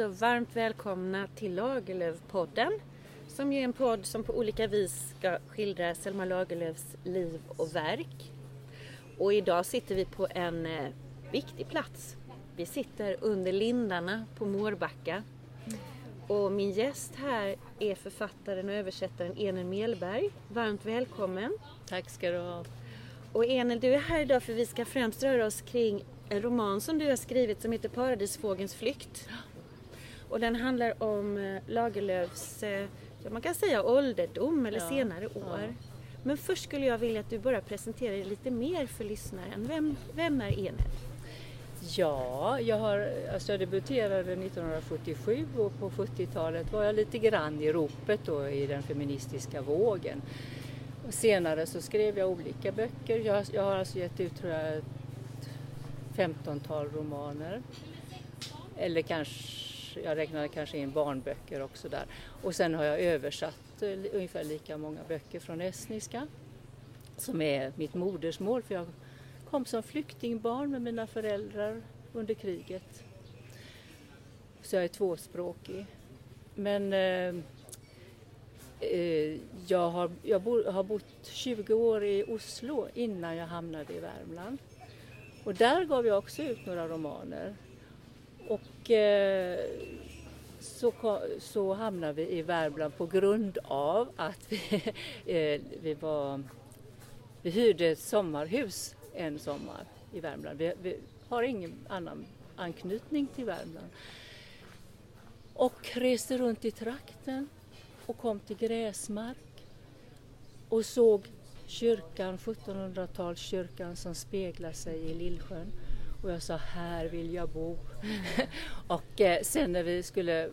Hej och varmt välkomna till Lagerlöf-podden som är en podd som på olika vis ska skildra Selma Lagerlöfs liv och verk. Och idag sitter vi på en eh, viktig plats. Vi sitter under lindarna på Mårbacka. Och min gäst här är författaren och översättaren Enel Melberg. Varmt välkommen! Tack ska du ha. Och Enel, du är här idag för vi ska främst röra oss kring en roman som du har skrivit som heter Paradisfågens flykt. Och den handlar om eh, Lagerlöfs, eh, ja, man kan säga ålderdom eller Ja, senare år. ja. Men först skulle jag vilja att du bara presenterar dig lite mer för lyssnaren. Vem, vem är Enel? Ja, jag, har, alltså jag debuterade 1977 och på 70-talet var jag lite grann i ropet då i den feministiska vågen. Och senare så skrev jag olika böcker. Jag, jag har alltså gett ut tror jag, ett 15-tal romaner. Eller kanske, jag räknade kanske in barnböcker också där. Och sen har jag översatt eh, ungefär lika många böcker från estniska som är mitt modersmål för jag kom som flyktingbarn med mina föräldrar under kriget. Så jag är tvåspråkig. Men eh, eh jag, har, jag bo, har bott 20 år i Oslo innan jag hamnade i Värmland. Och där gav jag också ut några romaner. Och eh, så, så hamnade vi i Värmland på grund av att vi, eh, vi var vi hyrde ett sommarhus en sommar i Värmland. Vi, vi har ingen annan anknytning till Värmland. Och reste runt i trakten och kom till Gräsmark och såg kyrkan, 1700-talskyrkan som speglar sig i Lillsjön. Och jag sa, här vill jag bo. och eh, sen när vi skulle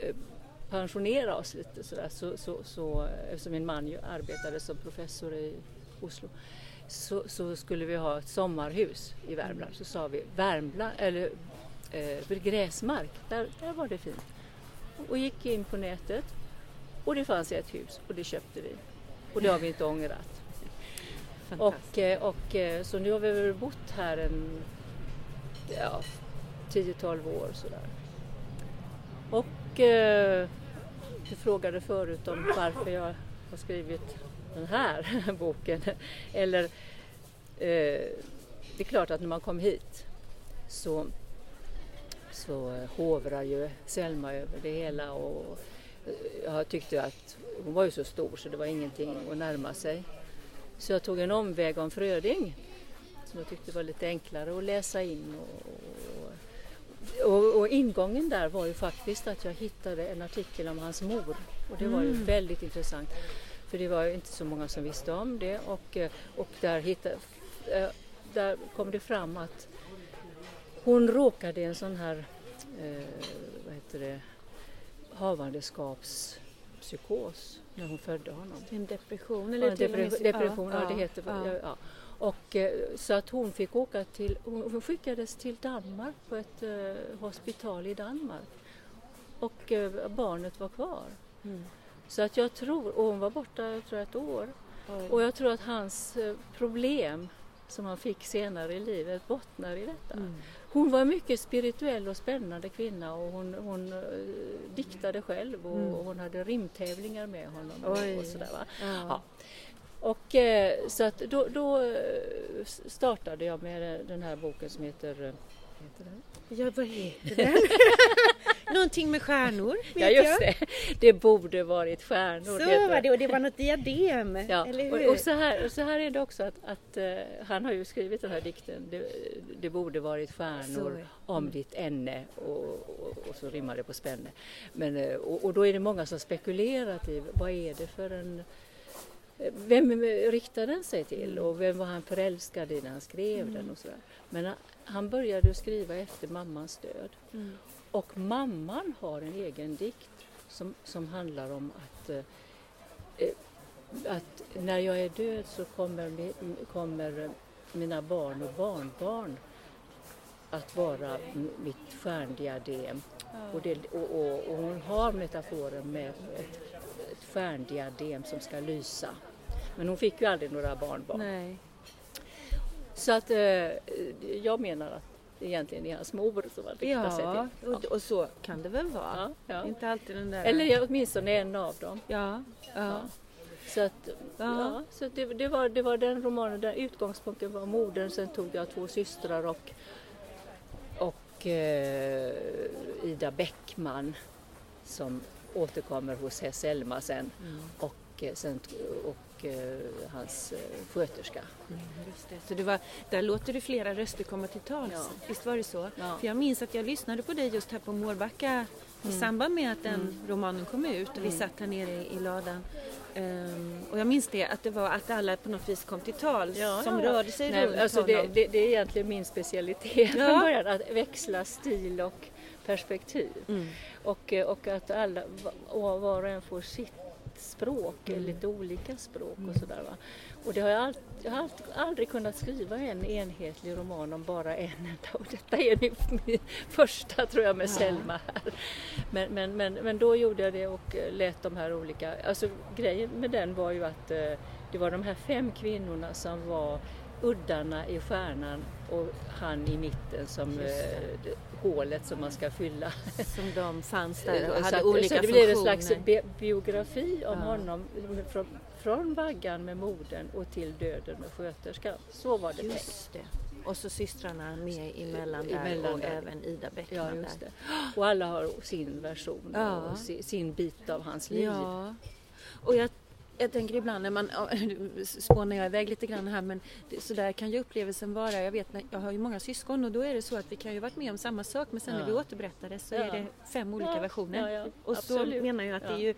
eh, pensionera oss lite sådär, så, så, så, eftersom min man ju arbetade som professor i Oslo, så, så skulle vi ha ett sommarhus i Värmland. Så sa vi Värmland, eller eh, Gräsmark, där, där var det fint. Och gick in på nätet och det fanns ett hus och det köpte vi. Och det har vi inte ångrat. Och, eh, och, eh, så nu har vi bott här en ja, 10-12 år sådär. Och eh, du frågade förut om varför jag har skrivit den här boken. Eller, eh, det är klart att när man kom hit så, så hovrar ju Selma över det hela och eh, jag tyckte att hon var ju så stor så det var ingenting att närma sig. Så jag tog en omväg om Fröding som jag tyckte var lite enklare att läsa in. Och, och, och ingången där var ju faktiskt att jag hittade en artikel om hans mor och det var ju Mm. väldigt intressant. För det var ju inte så många som visste om det och, eh, och där, hittade, eh, där kom det fram att hon råkade i en sån här eh, vad heter det, havandeskapspsykos när hon födde honom. En depression eller med- depression, depression ja, ja, det heter ja. ja. Och, eh, så att hon fick åka till, hon skickades till Danmark på ett eh, hospital i Danmark. Och eh, barnet var kvar. Mm. Så att jag tror, och hon var borta jag tror ett år. Oj. Och jag tror att hans problem som han fick senare i livet bottnar i detta. Mm. Hon var en mycket spirituell och spännande kvinna och hon, hon diktade själv och, Mm. och hon hade rimtävlingar med honom. Och, och sådär, va? Ja. Ja. Och eh, så att då, då eh, startade jag med den här boken som heter, eh, heter den? Ja, vad heter den? Någonting med stjärnor, Ja just jag. det, det borde varit stjärnor. Så var det och det var något diadem, Ja, eller hur? och, och, så här, och så här är det också att, att eh, han har ju skrivit den här dikten, det, det borde varit stjärnor om ditt ämne och, och, och så rimmar det på spänne. Men, eh, och, och då är det många som spekulerat i vad är det för en eh, vem riktade den sig till Mm. och vem var han förälskad i när han skrev den och sådär. Men han- började skriva efter mammans död. Mm. Och mamman har en egen dikt som, som handlar om att, eh, att när jag är död så kommer, kommer mina barn och barnbarn att vara mitt stjärndiadem. Och, det, och, och, och hon har metaforen med ett stjärndiadem som ska lysa. Men hon fick ju aldrig några barnbarn. Nej. Så att eh, jag menar att egentligen är hans mor som han riktar sig Ja, till. och, och så kan det väl vara. Ja, ja. Inte alltid den där... Eller åtminstone en av dem. Ja, ja. Så, att, Ja. ja. så det, det, var, det var den romanen, där utgångspunkten var modern. Sen tog jag två systrar och, och eh, Ida Bäckman som återkommer hos Hess Elma sen. Mm. Och, eh, sen och eh, hans eh, sköterska. Mm, det. Så det var, där låter du flera röster komma till tals. Ja. Visst var det så? Ja. För jag minns att jag lyssnade på dig just här på Mårbacka i samband med att den romanen kom ut och vi satt här nere i, i ladan. Ehm, och jag minns det, att det var att alla på något vis kom till tals som rörde sig Nej, runt alltså det, honom. det, det är egentligen min specialitet Ja. att växla stil och perspektiv. Mm. Och, eh, och att alla, och var och en får sitt språk, lite olika språk och sådär. Va? Och det har jag, all, jag har aldrig kunnat skriva en enhetlig roman om bara en enda. Och detta är min, min första tror jag med Selma här. Men, men, men, men då gjorde jag det och eh, lät de här olika, alltså grejen med den var ju att eh, det var de här fem kvinnorna som var uddarna i stjärnan och han i mitten som hålet som man ska fylla. Som de fanns där och Så hade att- olika så det blir en slags bi- biografi om Ja. honom från, från vaggan med modern och till döden med sköterskan. Så var det tänkt. Just det. Och så systrarna med emellan där Emellan och där. även Ida Bäckman Ja, just där. Och alla har sin version Ja. och si- sin bit av hans liv. Ja, och jag, jag tänker ibland när man, nu spånar jag iväg lite grann här men så där kan ju upplevelsen vara. Jag vet, när- jag har ju många syskon och då är det så att vi kan ju varit med om samma sak men sen när Ja. vi återberättar det så Ja. är det fem olika Ja, versioner. och så absolut. menar jag att det är ju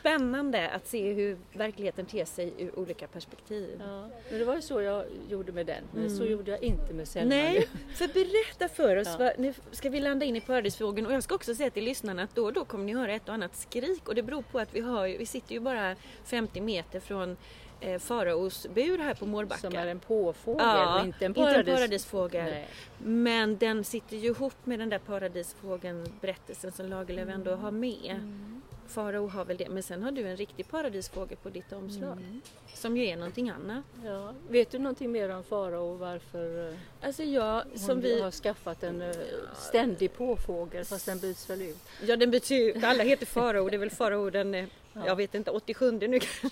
spännande att se hur verkligheten ter sig ur olika perspektiv. Men det var ju så jag gjorde med den, men så Mm. gjorde jag inte med Selma. Nej, för berätta för oss. Vad, nu ska vi landa in i paradisfrågan och jag ska också säga till lyssnarna att då och då kommer ni höra ett och annat skrik och det beror på att vi, har, vi sitter ju bara 50 meter från eh, Faraos bur här på Mårbacka. Som är en påfågel Ja, och inte en inte en paradis. paradisfågel. Nej. Men den sitter ju ihop med den där paradisfågeln berättelsen som Lagerlöf ändå har med. Mm. Farao har väl det, men sen har du en riktig paradisfågel på ditt omslag. Mm. Som ju är någonting annat. Ja. Vet du någonting mer om farao och varför eh, Alltså jag, som vi... har skaffat en eh, ständig påfågel fast den byts väl ut? Ja den betyder alla heter farao, det är väl farao den, eh, jag vet inte, 87 nu kanske.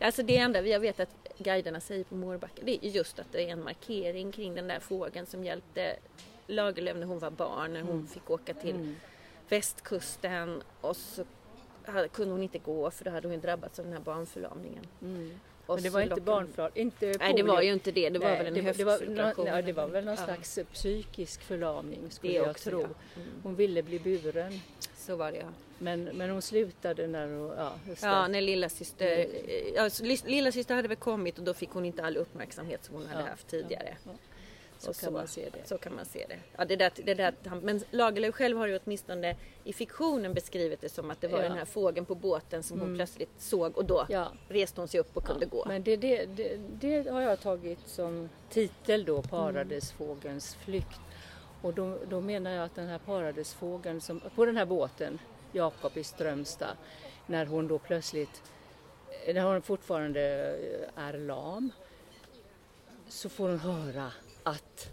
Alltså det enda jag vet att guiderna säger på Mårbacka det är just att det är en markering kring den där fågeln som hjälpte Lagerlöf när hon var barn, när hon fick åka till Mm. västkusten och så hade, kunde hon inte gå för då hade hon drabbats av den här barnförlamningen. Mm. Och Men det var inte barnförlamning, inte Nej det var ju inte det, det var Nej, väl en nå- ja, det var väl någon Ja. slags psykisk förlamning skulle Det jag också, tro. ja. Mm. Hon ville bli buren Så var det ja. men, men hon slutade när hon, ja just det. Ja, när lilla syster, ja, så lis- lilla syster hade väl kommit och då fick hon inte all uppmärksamhet som hon hade Ja, haft tidigare. ja. Så Och kan man se det. Så kan man se det. Ja, det där, det där, men Lagerlöf själv har ju åtminstone i fiktionen beskrivit det som att det var Ja. den här fågeln på båten som hon Mm. plötsligt såg och då Ja. reste hon sig upp och kunde gå. Men det, det, det, det har jag tagit som titel då, Paradisfågelns flykt. Och då, då menar jag att den här paradisfågeln som, på den här båten, Jakob i Strömstad, när hon då plötsligt, när hon fortfarande eh, är lam, så får hon höra att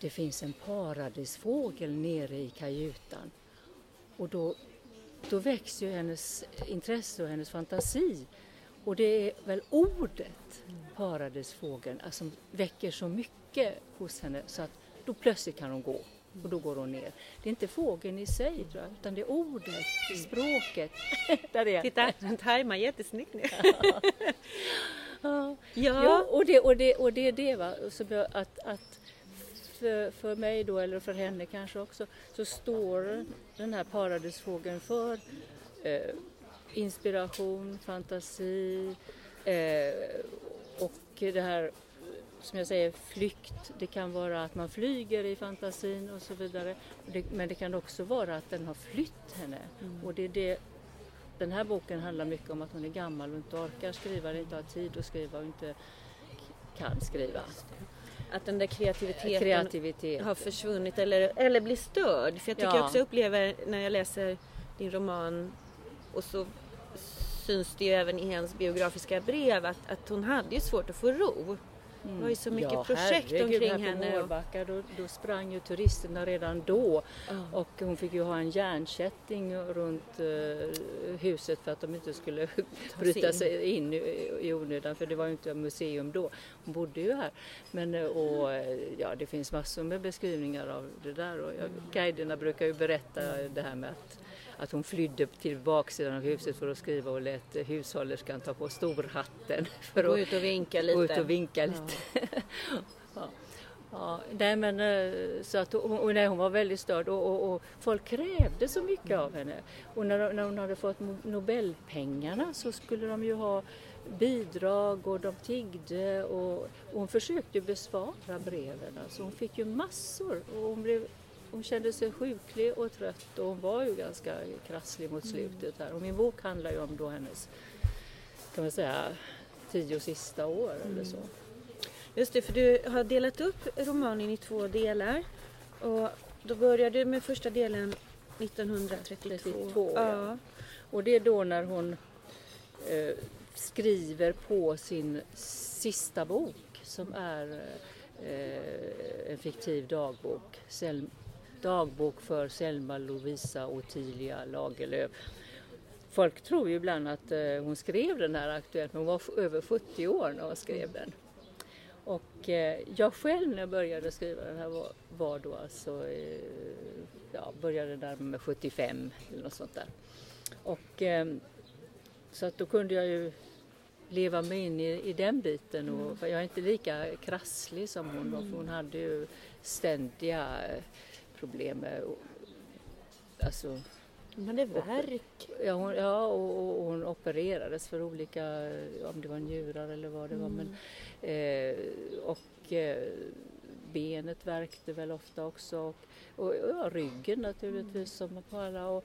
det finns en paradisfågel nere i kajutan. Och då, då väcks ju hennes intresse och hennes fantasi. Och det är väl ordet paradisfågeln alltså, som väcker så mycket hos henne så att då plötsligt kan hon gå och då går hon ner. Det är inte fågeln i sig tror jag, utan det är ordet, språket. Där är Titta, den tajmar jättesnyggt nu. Ja. Och det, och det, och det är det va, jag, att, att för, för mig då, eller för henne kanske också, så står den här paradisfågeln för eh, inspiration, fantasi eh, och det här som jag säger, flykt. Det kan vara att man flyger i fantasin och så vidare. Men det kan också vara att den har flytt henne. Och det är det den här boken handlar mycket om att hon är gammal och inte orkar skriva, eller inte har tid att skriva och inte kan skriva. Att den där kreativiteten Kreativitet. har försvunnit eller, eller blir störd. För jag tycker Ja. också jag upplever när jag läser din roman och så syns det ju även i hennes biografiska brev att, att hon hade ju svårt att få ro. Det var ju så mycket ja, projekt herregud, omkring henne. På Mårbacka då, då sprang ju turisterna redan då Ja. och hon fick ju ha en järnkätting runt eh, huset för att de inte skulle bryta sig in i, i onödan för det var ju inte museum då. Hon bodde ju här. Men eh, och, eh, ja, det finns massor med beskrivningar av det där och jag, guiderna brukar ju berätta det här med att att hon flydde till baksidan av huset för att skriva och lät hushållerskan ta på storhatten för Gå att ut och vinka lite. gå ut och vinka lite. Ja. Ja, nej men eh, så att hon, och nej, hon var väldigt störd och, och, och folk krävde så mycket av henne. Och när, när hon hade fått Nobelpengarna så skulle de ju ha bidrag och de tiggde och, och hon försökte besvara breven. Alltså hon fick ju massor och hon, blev, hon kände sig sjuklig och trött och hon var ju ganska krasslig mot slutet här. Och min bok handlar ju om då hennes, kan man säga, tio sista år eller så. Just det, för du har delat upp romanen i två delar. Och då började du med första delen 1932. 32, ja. ja. Och det är då när hon eh, skriver på sin sista bok som är eh, en fiktiv dagbok. Sel- dagbok för Selma Lovisa Ottilia Lagerlöf. Folk tror ju ibland att eh, hon skrev den här aktuellt, men hon var över 70 år när hon skrev den. Och eh, jag själv när jag började skriva den här var, var då alltså, eh, ja, började där med 75 eller något sånt där. Och så att då kunde jag ju leva mig in i, i den biten och för jag är inte lika krasslig som hon var för hon hade ju ständiga problem med alltså, De hade verk. Ja, hon, ja och, och, hon opererades för olika, om det var njurar eller vad det var. Men, eh, och eh, benet värkte väl ofta också. Och, och ja, ryggen naturligtvis som på alla. Och,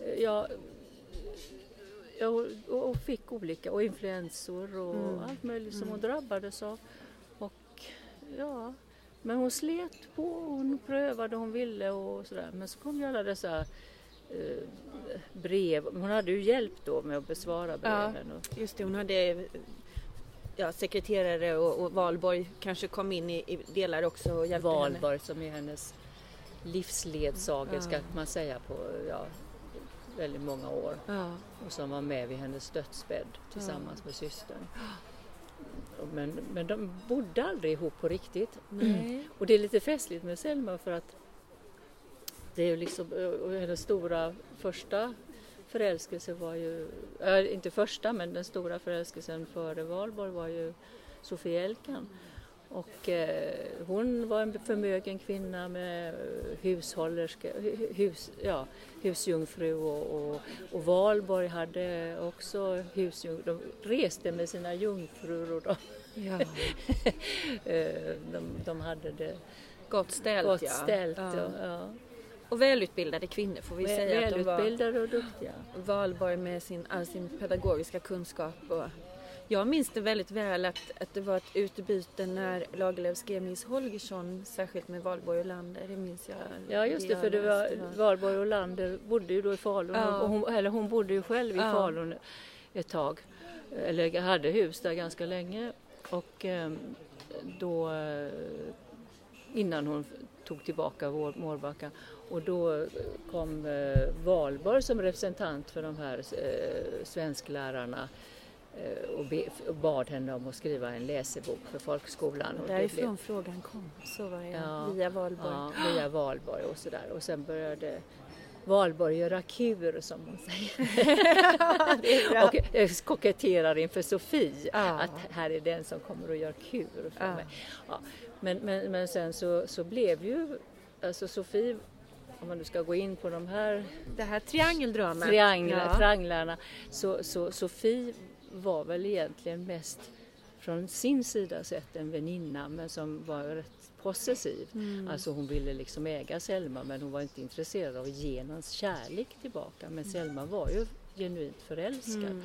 eh, ja, ja, och, och fick olika, och influensor och Mm. allt möjligt som hon drabbades av. Och ja, men hon slet på, hon prövade, hon ville och sådär. Men så kom ju alla dessa eh, brev. Hon hade ju hjälp då med att besvara Ja. breven. Och, Just det, hon hade ja, sekreterare och, och Valborg kanske kom in i, i delar också och hjälpte henne. Valborg som är hennes livsledsagerska Ja. kan man säga på ja, väldigt många år. Ja. Och som var med vid hennes dödsbädd tillsammans med systern. Men, men de bodde aldrig ihop på riktigt. Nej. Och det är lite festligt med Selma för att det är liksom, hennes stora första förälskelse var ju, äh, inte första men den stora förälskelsen före Valborg var ju Sofie Elkan. Och eh, hon var en förmögen kvinna med hushållerska, hu- hus, ja, husjungfru och, och, och Valborg hade också husjungfru. De reste med sina jungfrur och de, Ja. eh, de, de hade det Gott ställt gott ja. ställt. Ja. Och, ja. Och välutbildade kvinnor får vi Väl- säga att de var. Välutbildade och duktiga. Valborg med sin, all sin pedagogiska kunskap. Och jag minns det väldigt väl att, att det var ett utbyte när Lagerlöf skrev Nils Holgersson, särskilt med Valborg och Lander. Det minns jag. Ja just det, för det var. Valborg och Lander bodde ju då i Falun, Ja. och hon, eller hon bodde ju själv i Ja. Falun ett tag, eller hade hus där ganska länge. Och eh, då, eh, innan hon tog tillbaka Mårbacka, och då kom eh, Valborg som representant för de här eh, svensklärarna eh, och, be, och bad henne om att skriva en läsebok för folkskolan. Och det blev- Därifrån frågan kom. Så var det Ja. via Valborg. Ja, via Valborg och sådär. Och sen började Valborg göra kur som hon säger. och eh, koketterar inför Sofie. Ja. Att här är den som kommer att göra kur för Ja. mig. Ja. Men, men, men sen så, så blev ju alltså Sofie, om man nu ska gå in på de här Det här triangeldramat. trianglar, Ja. trianglarna, så, så Sofie var väl egentligen mest från sin sida sett en väninna men som var rätt possessiv. Mm. Alltså hon ville liksom äga Selma men hon var inte intresserad av att ge hans kärlek tillbaka. Men Selma var ju genuint förälskad. Mm.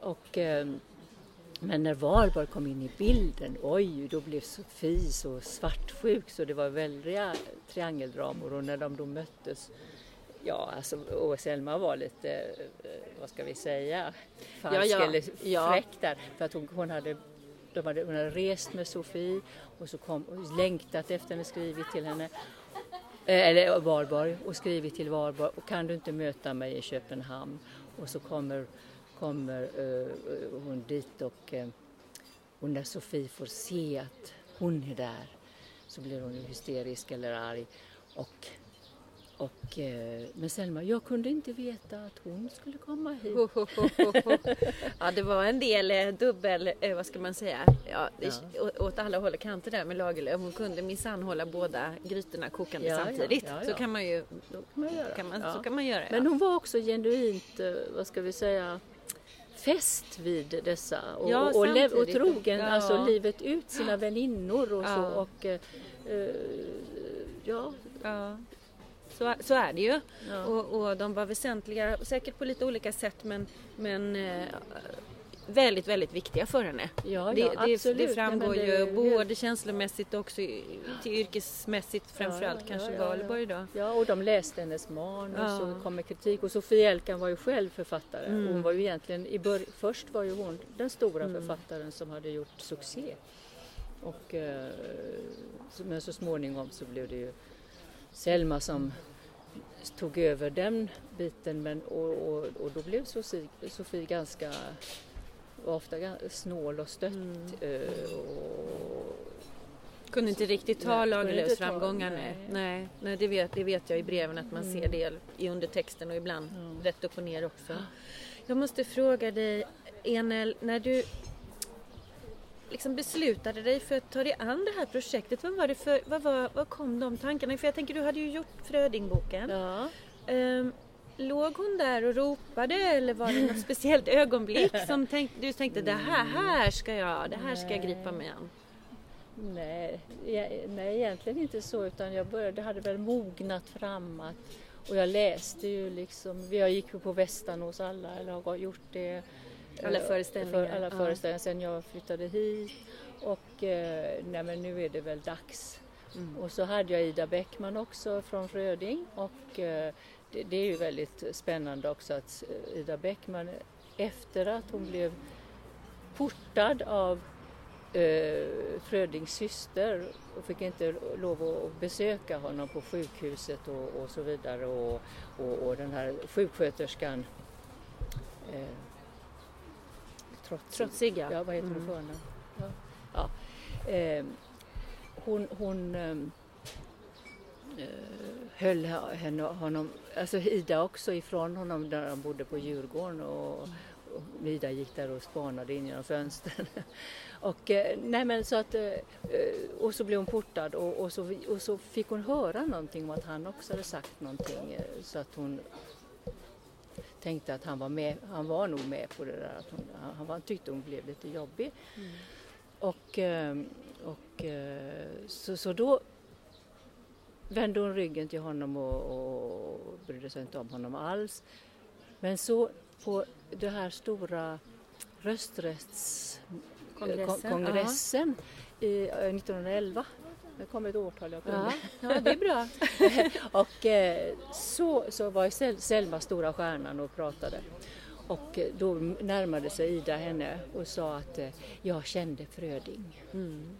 Och, eh, men när Valborg kom in i bilden, oj, då blev Sofie så svartsjuk så det var väldiga triangeldramor och när de då möttes Ja, alltså, och Selma var lite, eh, vad ska vi säga, falsk Ja, ja, eller fräck där. För att hon, hon hade de hade, hon hade rest med Sofie och så kom, och längtat efter henne, skrivit till henne. Eh, eller Varborg och skrivit till Varborg och kan du inte möta mig i Köpenhamn? Och så kommer, kommer uh, hon dit och, uh, och när Sofie får se att hon är där så blir hon hysterisk eller arg. Och och, eh, men Selma, jag kunde inte veta att hon skulle komma hit. Ho, ho, ho, ja, det var en del eh, dubbel, eh, vad ska man säga, ja, ja. åt alla håll och kanter där med Lagerlöf. Hon kunde minsann hålla båda grytorna kokande ja, samtidigt. Ja, så kan man ju kan man göra. Kan man, Så kan man göra Men hon var också genuint, vad ska vi säga, fäst vid dessa och, ja, och, och, och trogen, alltså livet ut, sina väninnor och så. Och, uh, ja. Ja. Så, så är det ju. Ja. Och, och, de var väsentliga, säkert på lite olika sätt men, men eh, väldigt, väldigt viktiga för henne. Ja, det, ja, det, det framgår det, ju både känslomässigt och också till yrkesmässigt framförallt ja, kanske ja, Valborg då. Ja, och de läste hennes manus och kom med kritik och Sofie Elkan var ju själv författare. Mm. Hon var ju egentligen, i bör, först var ju hon den stora mm. författaren som hade gjort succé. Och, eh, men så småningom så blev det ju Selma som tog över den biten men, och, och, och då blev Sofie, Sofie ganska ofta snål och stött. Mm. Eh, och, kunde inte riktigt ta Lagerlöfs framgångar. Nej. nej, nej det, vet, det vet jag i breven att man mm. ser det i undertexten och ibland mm. rätt upp och ner också. Jag måste fråga dig Enel, när du liksom beslutade dig för att ta dig an det här projektet? Vad var det för, vad, var, vad kom de tankarna? För jag tänker du hade ju gjort Frödingboken. Ja. Um, låg hon där och ropade eller var det något speciellt ögonblick som tänk, du tänkte det här, här ska jag, det här ska jag gripa mig an? Nej, nej, egentligen inte så utan jag började, hade väl mognat fram att, och jag läste ju liksom, jag gick ju på Västanås alla eller har gjort det alla föreställningar? För alla föreställningar sen jag flyttade hit och eh, nej men nu är det väl dags. Mm. Och så hade jag Ida Bäckman också från Fröding och eh, det, det, är ju väldigt spännande också att eh, Ida Bäckman efter att hon blev portad av eh, Frödings syster och fick inte lov att besöka honom på sjukhuset och, och så vidare och, och, och den här sjuksköterskan eh, trotsig. Trotsig ja. vad heter mm. hon förnamn? Ja. ja. Eh, hon hon ehm, eh, höll henne, honom, alltså Ida också ifrån honom där han bodde på Djurgården och, och Ida gick där och spanade in genom fönstren. och, eh, nej men så att, eh, och så blev hon portad och, och, så, och så fick hon höra någonting om att han också hade sagt någonting eh, så att hon tänkte att han var med, han var nog med på det där, att hon, han var, tyckte hon blev lite jobbig. Mm. Och, ehm, och eh, så, så då vände hon ryggen till honom och, och brydde sig inte om honom alls. Men så på det här stora rösträttskongressen i 1911 det kom ett årtal jag kunde. Ja, ja det är bra. och eh, så, så var Sel Selma stora stjärnan och pratade. Och eh, då närmade sig Ida henne och sa att eh, jag kände Fröding. Mm.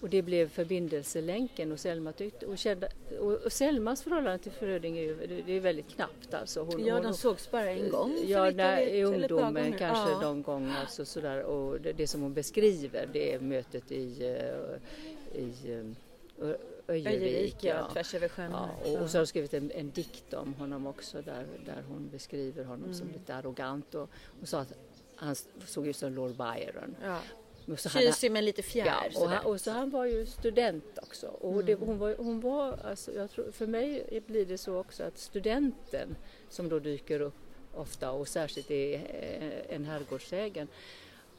Och det blev förbindelselänken och Selma tyckte, och, kände, och, och Selmas förhållande till Fröding är ju det är väldigt knappt alltså. Hon, ja, hon, de sågs bara en gång. Ja, när, i ungdomen kanske ja. de gånger alltså, sådär. Och det, det, som hon beskriver det är mötet i, i Öjervik, ja, tvärs över sjön. Ja, och, och, så har hon skrivit en, en dikt om honom också där, där hon beskriver honom mm. som lite arrogant och, och sa att han såg ut som Lord Byron. Ja. Tjusig men lite fjär. Ja, och, han, och, så han var ju student också. Och mm. det, hon var, hon var alltså, jag tror, för mig blir det så också att studenten som då dyker upp ofta och särskilt är eh, en herrgårdsägen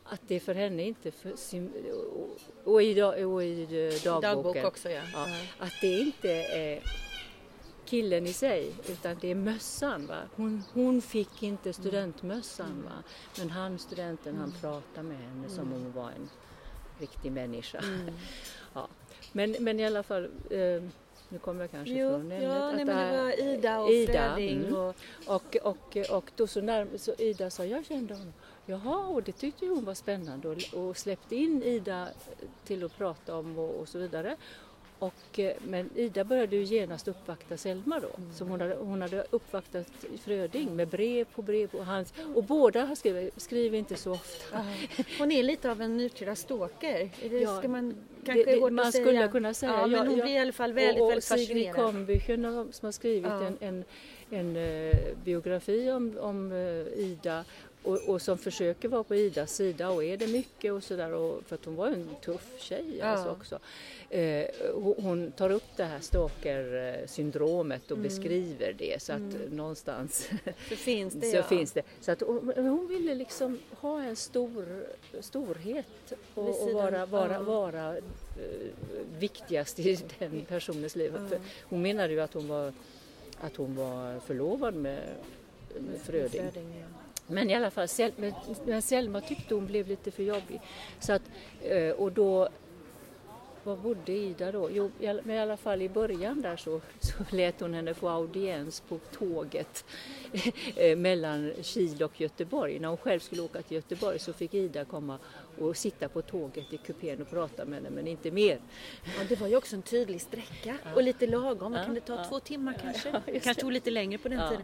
att det för henne inte för sin, och, i, och i dagboken, Dagbok också, ja. ja att det inte är killen i sig utan det är mössan. Va? Hon, hon fick inte studentmössan va? men han studenten mm. han pratade med henne som om hon var en riktig människa. Mm. ja. men, men i alla fall eh, nu kommer jag kanske Jo, från ämnet. ja, nej, men det var Ida och Ida, Fröding mm. och och, och, och då så, närm- så Ida sa, jag kände honom. Jaha, och det tyckte hon var spännande och, och släppte in Ida till att prata om och, och så vidare. Och, eh, men Ida började ju genast uppvakta Selma då. Så hon hade, hon hade uppvaktat Fröding med brev på brev. Och, hans, och båda har skrivit, skriver inte så ofta. Hon är lite av en nutida stalker. Det, Ja, ska man Det, kanske det, hårt man att säga? skulle kunna säga. Ja, men hon ja. blir i alla fall väldigt, och, och väldigt Sigrid fascinerad. Kombychen har- som har skrivit Ja. en, en, en eh, biografi om, om eh, Ida och, och som försöker vara på Idas sida och är det mycket och sådär för att hon var en tuff tjej Ja. alltså också. Eh, hon, tar upp det här stalker-syndromet och Mm. beskriver det så att någonstans Så finns det så ja. finns det. Så att hon, hon ville liksom ha en stor storhet och, och vara, vara, ja. vara eh, viktigast i den personens liv. Ja. Hon menade ju att hon var, att hon var förlovad med, med Fröding. Fröding, ja. Men i alla fall, Sel- men, Selma tyckte hon blev lite för jobbig. Så att, eh, och då, var bodde Ida då? Jo, i alla- men i alla fall i början där så, så lät hon henne få audiens på tåget eh, mellan Kil och Göteborg. När hon själv skulle åka till Göteborg så fick Ida komma och sitta på tåget i kupén och prata med henne, men inte mer. Ja, det var ju också en tydlig sträcka och lite lagom. Ja, kan det ta? ja. Två timmar kanske? Ja, kanske tog lite längre på den tiden.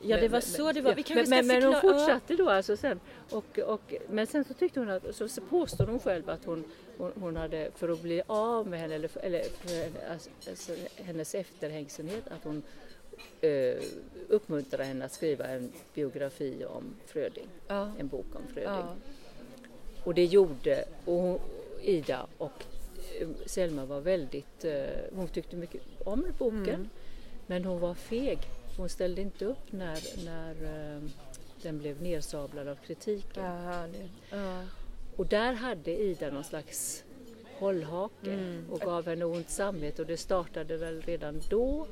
Ja, det var Men- så det var. Vi men, men, men hon fortsatte då alltså sen. Och, och, men sen så tyckte hon att, så, så påstår hon själv att hon, hon, hon hade, för att bli av med henne, eller, eller alltså, alltså, hennes efterhängsenhet, att hon eh, uppmuntrade henne att skriva en biografi om Fröding, en bok om Fröding. Och det gjorde och hon, Ida och eh, Selma var väldigt, eh, hon tyckte mycket om boken Mm. men hon var feg. Hon ställde inte upp när, när eh, den blev nersablad av kritiken. Ja, det, ja. Och där hade Ida någon slags hållhake Mm. och gav henne ont samvete och det startade väl redan då.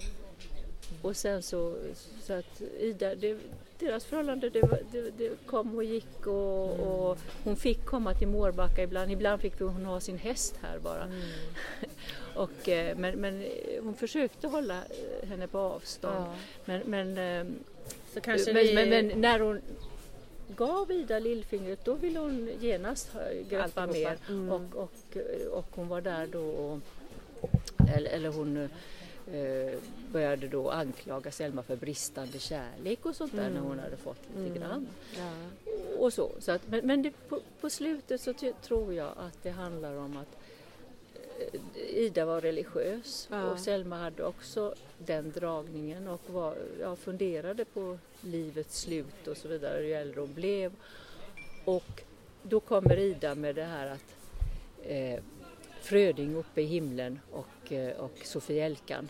Och sen så, så att Ida, det, deras förhållande det, det, det kom och gick och, Mm. och hon fick komma till Mårbacka ibland. Ibland fick hon ha sin häst här bara. Mm. Och, eh, men, men eh, hon försökte hålla eh, henne på avstånd. Ja. Men, men, eh, kanske men, vi... men, men när hon gav Ida lillfingret då ville hon genast greppa mer. Mm. Och, och, och hon var där då och, eller, eller hon eh, började då anklaga Selma för bristande kärlek och sånt där Mm. när hon hade fått lite Mm. grann. ja. Och så, så att, men men det, på, på slutet så tror jag att det handlar om att eh, Ida var religiös Ja. och Selma hade också den dragningen och var, ja, funderade på livets slut och så vidare ju äldre hon blev. Och då kommer Ida med det här att eh, Fröding uppe i himlen och, eh, och Sofielkan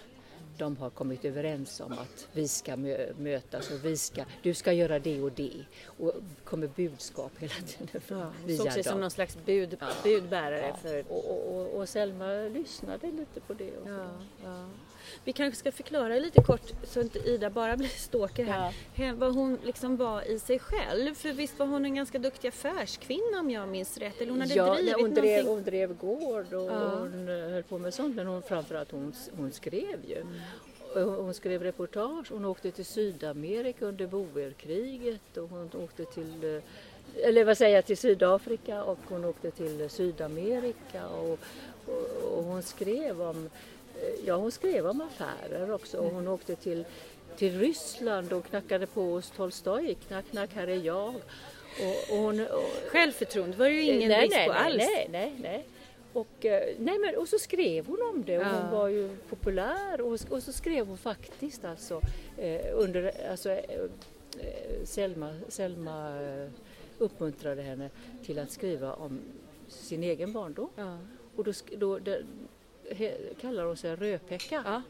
de har kommit överens om att vi ska mö- mötas och vi ska, du ska göra det och det. Och kommer budskap hela tiden Ja, via såg sig som dem. någon slags bud, budbärare Ja, för... och, och, och, Selma lyssnade lite på det. Och ja. Vi kanske ska förklara lite kort så inte Ida bara blir stalker här. He- Vad hon liksom var i sig själv. För visst var hon en ganska duktig affärskvinna om jag minns rätt? Eller hon hade ja, drivit hon, drev, hon drev gård och Ja. hon eh, höll på med sånt men hon, framförallt hon, hon skrev ju. Mm. Hon, skrev reportage, hon åkte till Sydamerika under boerkriget och hon åkte till eh, eller vad säger jag, till Sydafrika och hon åkte till Sydamerika och, och, och hon skrev om Ja, hon skrev om affärer också och hon åkte till, till Ryssland och knackade på hos Tolstoj. Knack, knack, här är jag. Och, och hon, och, Självförtroende var ju ingen nej, brist nej, på nej, alls. Nej, nej, nej. Och, eh, nej, men, och så skrev hon om det och Ja. hon var ju populär och, och så skrev hon faktiskt alltså eh, under, alltså eh, eh, Selma, Selma eh, uppmuntrade henne till att skriva om sin egen barndom. Ja. Och då, då kallar hon sig Rödpecka. Ja.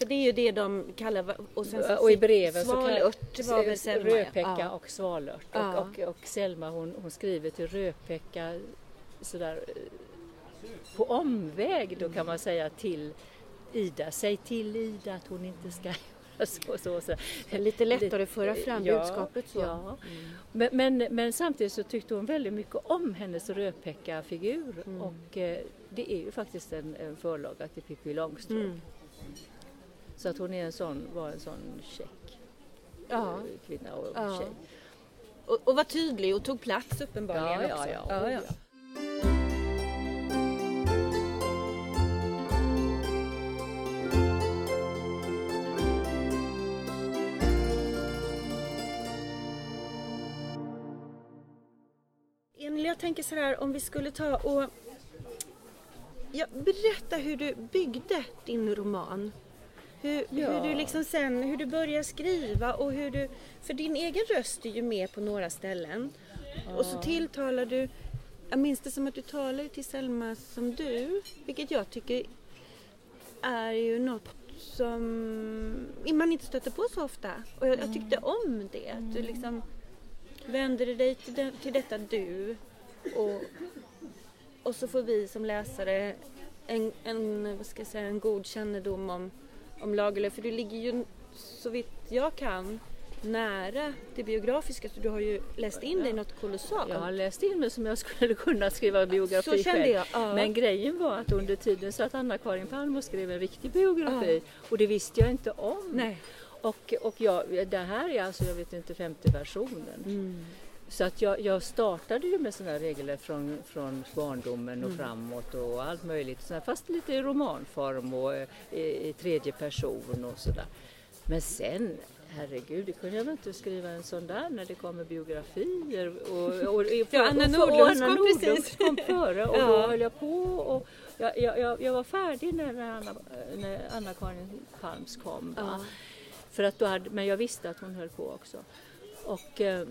För det är ju det de kallar... Och, sen så Och i breven så Svalört var väl Selma, ja. Och Svalört. Ja. Och, och, och Selma hon, hon skriver till Rödpecka sådär eh, på omväg då kan man säga till Ida. Säg till Ida att hon inte ska göra så. så, så. Lite lättare att föra fram Ja, budskapet så. Ja. Mm. Men, men, men samtidigt så tyckte hon väldigt mycket om hennes Rödpecka-figur Mm. och eh, det är ju faktiskt en, en förlaga till Pippi Långstrump. Mm. Så att hon är en sån, var en sån check Ja. kvinna och Ja. tjej. Och, och var tydlig och tog plats uppenbarligen Ja, också. ja. ja, ja. Emil, jag tänker så här om vi skulle ta och ja, berätta hur du byggde din roman. Hur, Ja. hur du liksom sen, hur du började skriva och hur du, för din egen röst är ju med på några ställen. Och så tilltalar du, jag minns det som att du talar till Selma som du, vilket jag tycker är ju något som man inte stöter på så ofta. Och jag, jag tyckte om det, att du liksom vänder dig till, det, till detta du och, och så får vi som läsare en, en, vad ska jag säga, en god kännedom om, om Lagerlöf. För du ligger ju, så vitt jag kan, nära det biografiska. Så du har ju läst in dig något kolossalt. Jag har läst in mig som jag skulle kunna skriva biografi Så kände jag, ja. Men grejen var att under tiden så att Anna-Karin Palm och skrev en riktig biografi och det visste jag inte om. Nej. Och, och jag, det här är alltså, jag vet inte, femte versionen. Mm. Så att jag, jag startade ju med sådana regler från, från barndomen Mm. och framåt och allt möjligt. Fast lite i romanform och eh, i, i tredje person och sådär. Men sen, herregud, det kunde jag väl inte skriva en sån där när det kommer biografier. Och, och, och, Ja, Anna Anna kom Nordlund precis. kom före och Ja. då höll jag på. Och jag, jag, jag, var färdig när, när Anna- när Anna-Karin Palms kom. Ja. För att då hade, men jag visste att hon höll på också. Och, eh,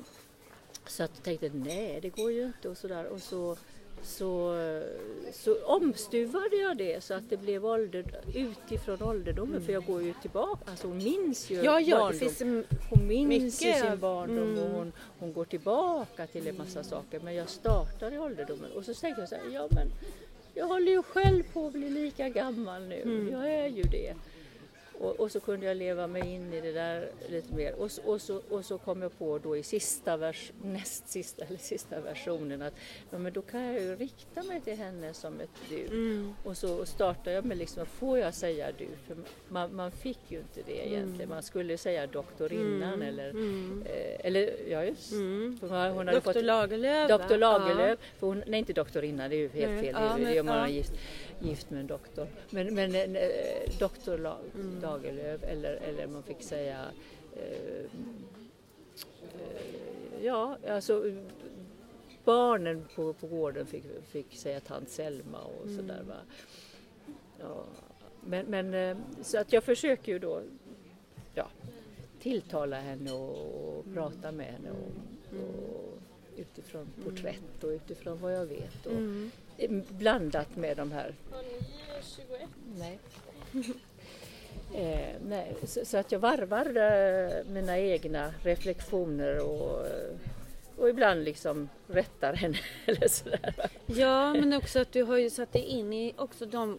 så att jag tänkte nej det går ju inte och sådär. Och så, så, så omstuvade jag det så att det blev ålder, utifrån ålderdomen. För jag går ju tillbaka, alltså hon minns ju Ja, ja, barndom. finns en, Hon minns mycket sin barndom och mm. hon, hon går tillbaka till en massa saker. Men jag startar i ålderdomen och så tänkte jag så här, ja men jag håller ju själv på att bli lika gammal nu. Mm. Jag är ju det. Och, och så kunde jag leva mig in i det där lite mer. Och, så- och, så, och så kom jag på då i sista vers, näst sista, eller sista versionen att ja, men då kan jag ju rikta mig till henne som ett du. mm, Och så startade jag med liksom, får jag säga du? För man, man fick ju inte det egentligen. Man skulle säga doktorinnan Mm, eller, mm, eh, eller ja just mm. för hon, hade Doktor fått Lagerlöf. Doktor Lagerlöf, för hon, nej inte doktorinna, det är ju helt fel, ja, det ju om man ja. gift, gift med en doktor. Men, men eh, doktor La, Mm. Lagerlöf eller, eller man fick säga eh, eh, Ja, alltså barnen på, på gården fick, fick säga tant Selma och Mm. sådär va. Ja, men, men eh, så att jag försöker ju då ja, tilltala henne och, och prata med henne och, och utifrån porträtt och utifrån vad jag vet. Och, Mm. Blandat med de här Nej. eh, nej. Så, så att jag varvar eh, mina egna reflektioner och, eh, och ibland liksom rättar henne eller sådär. Ja, men också att du har ju satt dig in i också de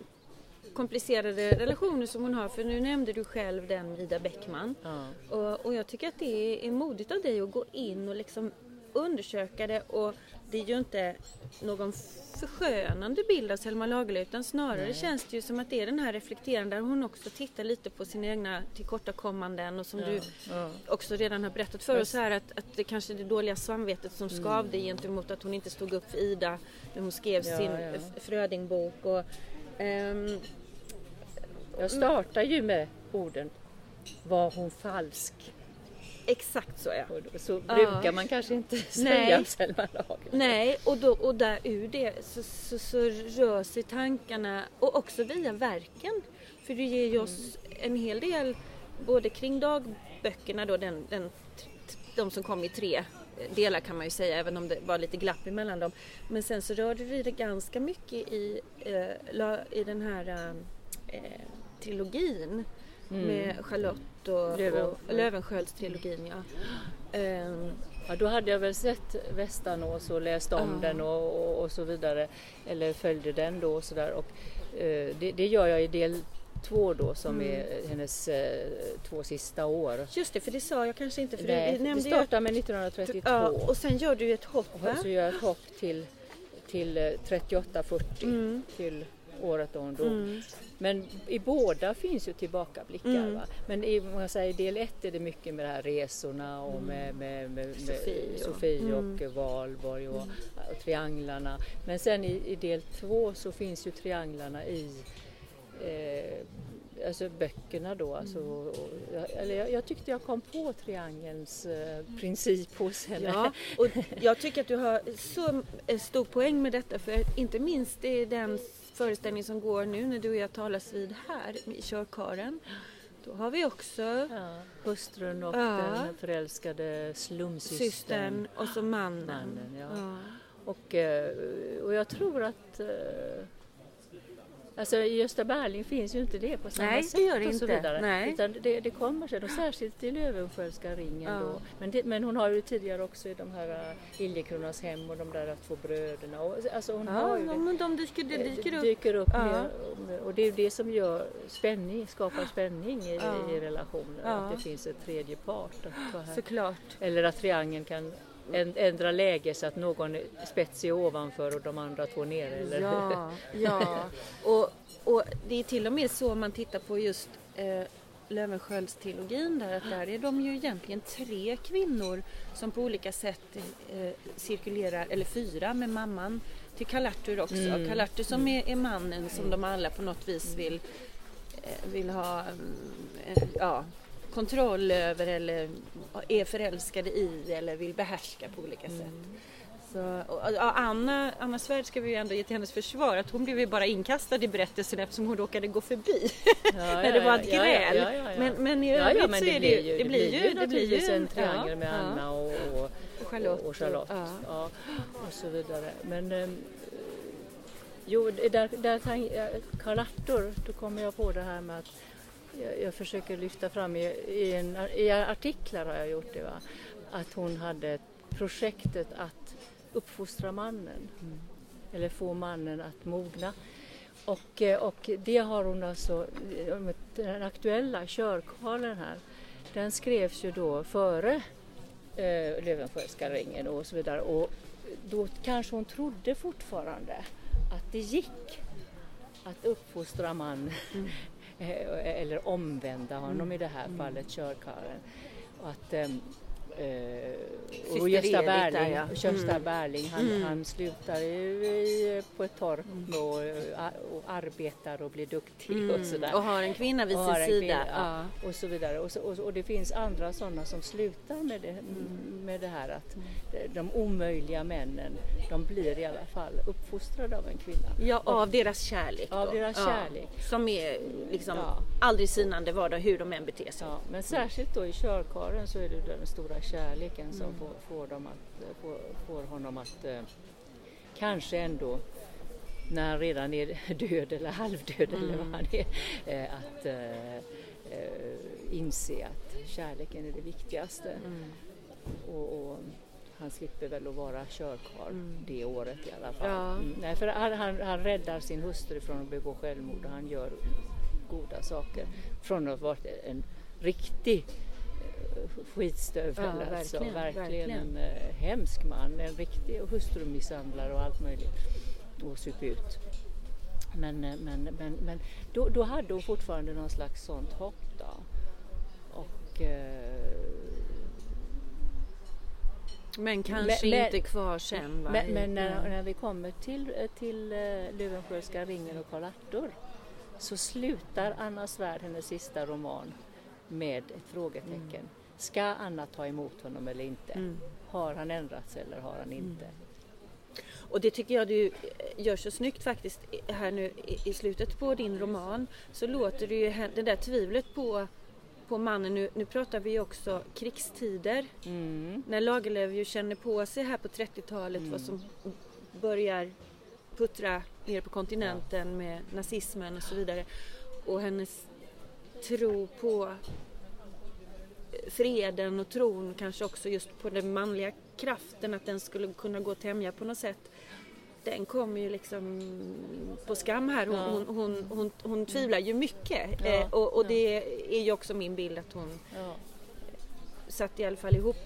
komplicerade relationer som hon har. För nu nämnde du själv den Ida Bäckman. Ja. Och, och jag tycker att det är modigt av dig att gå in och liksom undersöka det. Och det är ju inte någon förskönande bild av Selma Lagerlöf utan snarare Nej. känns det ju som att det är den här reflekterande där hon också tittar lite på sina egna tillkortakommanden och som du Ja. också redan har berättat för oss här att, att det kanske är det dåliga samvetet som skavde gentemot att hon inte stod upp för Ida när hon skrev Ja, sin ja. Frödingbok. Och, ehm, Jag startar ju med orden Var hon falsk? Exakt så ja. Och så Ja. brukar man kanske inte säga Selma Lagerlöf. Nej, och, då, och där ur det så, så, så rör sig tankarna och också via verken. För du ger ju oss en hel del både kring dagböckerna då, den, den, de som kom i tre delar kan man ju säga även om det var lite glapp emellan dem. Men sen så rörde du dig ganska mycket i, eh, i den här eh, trilogin med Charlotte och, Löwen- och Löwenskiölds trilogin. Ja. Ehm, Ja, då hade jag väl sett Västanås och läst om Ja. den och, och, och så vidare. Eller följde den då och sådär. Och, eh, det, det gör jag i del två då som Mm. är hennes eh, två sista år. Just det, för det sa jag kanske inte. För Nej, det nämnde ju startar med 1932 Ja, och sen gör du ett hopp va? och så gör jag ett hopp till, till eh, 38-40 Mm. till året då hon dog. Mm. Men i båda finns ju tillbakablickar. Mm. Va? Men i, man säger, i del ett är det mycket med de här resorna och Mm. med, med, med, med Sofie och- Sofie och Mm. Valborg och, och trianglarna. Men sen i, i del två så finns ju trianglarna i eh, alltså böckerna då. Alltså, Mm. och, och, eller jag, jag tyckte jag kom på triangelns eh, princip hos henne. Ja, och jag tycker att du har så stor poäng med detta för inte minst är den föreställning som går nu när du och jag talas vid här i körkaren. Då har vi också Ja, hustrun och Ja. den förälskade slumsystern. systern och så mannen. Mannen, ja. Ja. Och, eh, och jag tror att eh, Alltså i Gösta Berling finns ju inte det på samma Nej, sätt det och så inte. vidare. Nej. Utan det, det kommer sen, och särskilt i Löwenskiöldska ringen Ja. då. Men, det, men hon har ju tidigare också i de här uh, Liljekronas hem och de där två bröderna. Och, alltså hon Ja, har ju men de dyker, det dyker upp. dyker upp Ja. mer, och det är ju det som gör spänning, skapar spänning i, Ja. i relationer. Att det finns ett tredje part. Att. Såklart. Eller att triangeln kan ändra läge så att någon är spetsig ovanför och de andra två nere. Eller? Ja, ja. Och, och det är till och med så om man tittar på just eh, Löwenskiöldstrilogin där att där är de ju egentligen tre kvinnor som på olika sätt eh, cirkulerar, eller fyra med mamman till Karl Arthur också. Mm. Karl Arthur som är, är mannen som de alla på något vis vill, eh, vill ha mm, eh, ja, kontroll över eller är förälskade i eller vill behärska på olika sätt. Så, och, ja, Anna, Anna Svärd ska vi ju ändå ge till hennes försvar att hon blev ju bara inkastad i berättelsen eftersom hon råkade gå förbi Ja, när det var ett gräl. ja, ja. Men, men i övrigt ja, men så det är blir det ju, det blir ju, det blir ju en triangel med Anna och, och, och Charlotte. och Charlotte. Och så vidare. Men ehm, jo, där, där tang- ja, Karl Arthur, då kommer jag på det här med att jag, jag försöker lyfta fram i, i, en, i artiklar har jag gjort det va, att hon hade projektet att uppfostra mannen. Eller få mannen att mogna. Och, eh, och det har hon alltså, eh, den aktuella körkarlen här, den skrevs ju då före eh, Löwenskiöldska ringen och så vidare. Och då kanske hon trodde fortfarande att det gick att uppfostra man eh, eller omvända honom i det här fallet, körkarlen. Och att, ehm, eh, och Gösta Berling, ja. Gösta Mm. Berling han, Mm. han slutar i, på ett torp och, eh, och arbetar och blir duktig och sådär. Mm. Och har en kvinna vid sin sida. kvinna, Ja. ja, och så vidare. Och, så, och, och det finns andra sådana som slutar med det, Mm. med det här att de omöjliga männen, de blir i alla fall uppfostrade av en kvinna. Ja, av deras kärlek. Av då. deras kärlek. Som är liksom. Aldrig sinande vardag hur de än beter sig. Ja, men särskilt då i körkaren så är det den stora kärleken Mm. som får, får, dem att, får, får honom att eh, kanske ändå när han redan är död eller halvdöd eller vad han är, eh, att eh, eh, inse att kärleken är det viktigaste. Mm. Och, och han slipper väl att vara körkarl det året i alla fall. Ja. Mm, nej, för han, han, han räddar sin hustru från att begå självmord och han gör goda saker. Från att ha varit en riktig eh, skitstövel. Ja, alltså. verkligen, verkligen verkligen. en eh, hemsk man, en riktig hustrumisshandlare och allt möjligt. Och sup ut. Men, eh, men, men, men då, då hade hon fortfarande någon slags sånt hopp då. Och eh, Men kanske Men- inte kvar sen. Va? Men, men när, när vi kommer till, till Löwenskiöldska ringen och Karl Arthur så slutar Anna Svärd hennes sista roman med ett frågetecken. Ska Anna ta emot honom eller inte? Mm. Har han ändrats eller har han inte? Och det tycker jag du eh, gör så snyggt faktiskt här nu i- slutet på din roman. Så låter det ju det där tvivlet på, på mannen. Nu, nu pratar vi ju också krigstider. Mm. När Lagerlöf ju känner på sig här på 30-talet vad som börjar puttra ner på kontinenten med nazismen och så vidare. Och hennes tro på freden och tron kanske också just på den manliga kraften att den skulle kunna gå att tämja på något sätt. Den kommer ju liksom på skam här. Hon, Ja. hon, hon, hon, hon tvivlar ju mycket. Ja, Eh, och och det är ju också min bild att hon Ja. satte i alla fall ihop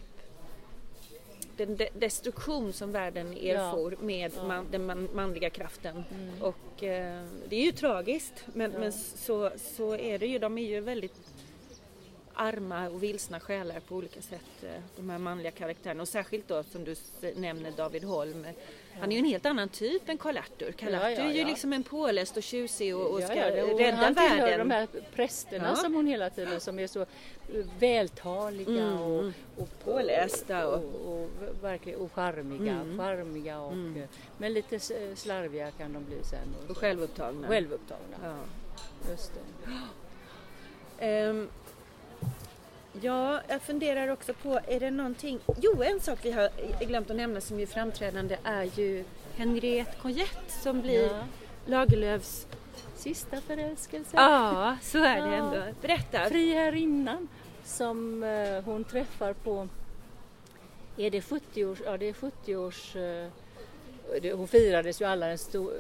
den de destruktion som världen erfor Ja. med Ja. man, den man, manliga kraften. Mm. Och eh, det är ju tragiskt men, Ja. men så, så är det ju. De är ju väldigt arma och vilsna själar på olika sätt, eh, de här manliga karaktärerna. Och särskilt då som du nämner David Holm. Han är ju en helt annan typ än Karl Arthur. Karl Ja, Arthur ja, är ju ja. liksom en påläst och tjusig och, och Ja, ska ja, det- och rädda han tillhör världen. de här prästerna Ja. som hon hela tiden som är så eh, vältaliga Mm. och, och Pålästa och- och, och, verkligen och charmiga, Mm. charmiga och, Mm. eh, men lite slarviga kan de bli sen. Och självupptagna. Självupptagna. Ja. Just det. Ehm, ja, jag funderar också på, är det någonting... Jo, en sak vi har glömt att nämna som är framträdande är ju Henriette Cognette som blir Ja. Lagerlöfs... Sista förälskelse. Ja, så är det Ja. ändå. Berätta. Friherrinnan som eh, hon träffar på, är det 70 års, ja det är 70 års eh, hon firades ju alla, en stor,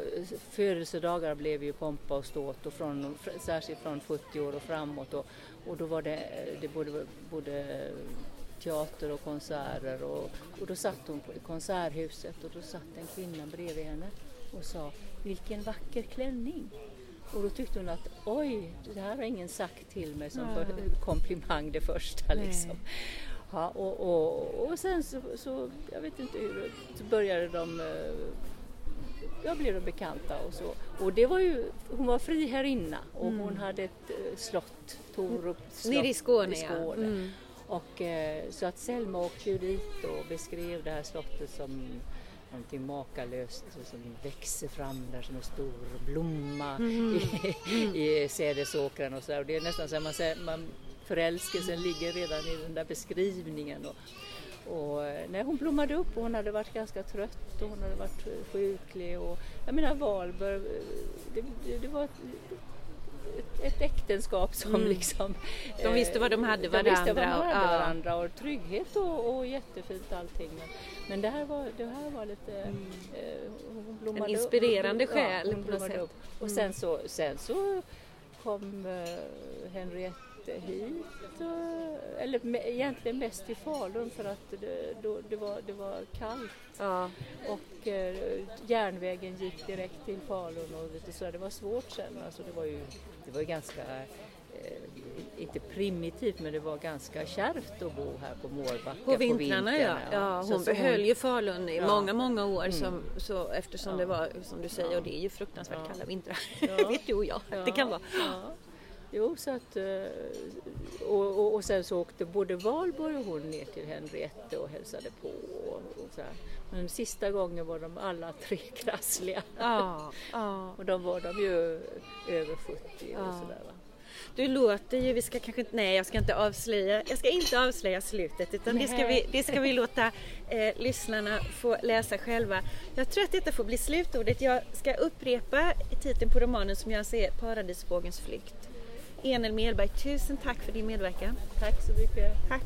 födelsedagar blev ju pompa och ståt och från, särskilt från 70 år och framåt och, och då var det, det både, både teater och konserter och, och då satt hon i konserthuset och då satt en kvinna bredvid henne och sa vilken vacker klänning. Och då tyckte hon att oj, det här har ingen sagt till mig som Ja. komplimang det första liksom. Ja, och, och, och sen så, så, jag vet inte hur, så började de, eh, jag blev de bekanta och så. Och det var ju, hon var friherrinna och Mm. hon hade ett eh, slott, Torup slott Nere i Skåne, i ja. Skåne. Mm. Och, eh, så att Selma åkte ju dit och beskrev det här slottet som någonting makalöst som växer fram där som en stor blomma Mm. i, i sädesåkern och så där. Och det är nästan så att man, man förälskelsen ligger redan i den där beskrivningen. Och, och eh, när hon blommade upp och hon hade varit ganska trött och hon hade varit eh, sjuklig och jag menar Wahlberg, eh, det, det, det var ett, ett äktenskap som Mm. liksom De visste vad de hade de visste vad de varandra och- hade ja. varandra och trygghet och, och jättefint allting. Men, men det, här var, det här var lite... eh, hon blommade Mm. En inspirerande upp. själ Ja, hon på något sätt. upp. Och Mm. sen så, sen så kom eh, Henriette hit. Och, eller egentligen mest till Falun för att det, då, det, var, det var kallt Ja. och eh, järnvägen gick direkt till Falun och lite så. Det var svårt sen. Alltså det var ju, det var ju ganska, eh, inte primitivt men det var ganska kärvt att bo här på Mårbacka På vintrarna ja. ja Så- hon så behöll ju Falun i Ja. många, många år Mm. som, så, eftersom Ja. det var som du säger Ja. och det är ju fruktansvärt Ja. kalla vintrar. Ja. vet du och jag det kan vara. Jo, så att, eh, och, och, och sen så åkte både Valborg och hon ner till Henriette och hälsade på. Och, och så här. Men sista gången var de alla tre krassliga. Ja, ja. Och då var de ju över 70 Ja. och sådär. Va? Du låter ju, vi ska kanske inte, nej jag ska inte avslöja, jag ska inte avslöja slutet utan det ska vi, det ska vi låta eh, lyssnarna få läsa själva. Jag tror att detta får bli slutordet. Jag ska upprepa titeln på romanen som jag ser, Paradisfågelns flykt. Enel Melberg, tusen tack för din medverkan. Tack så mycket. Tack.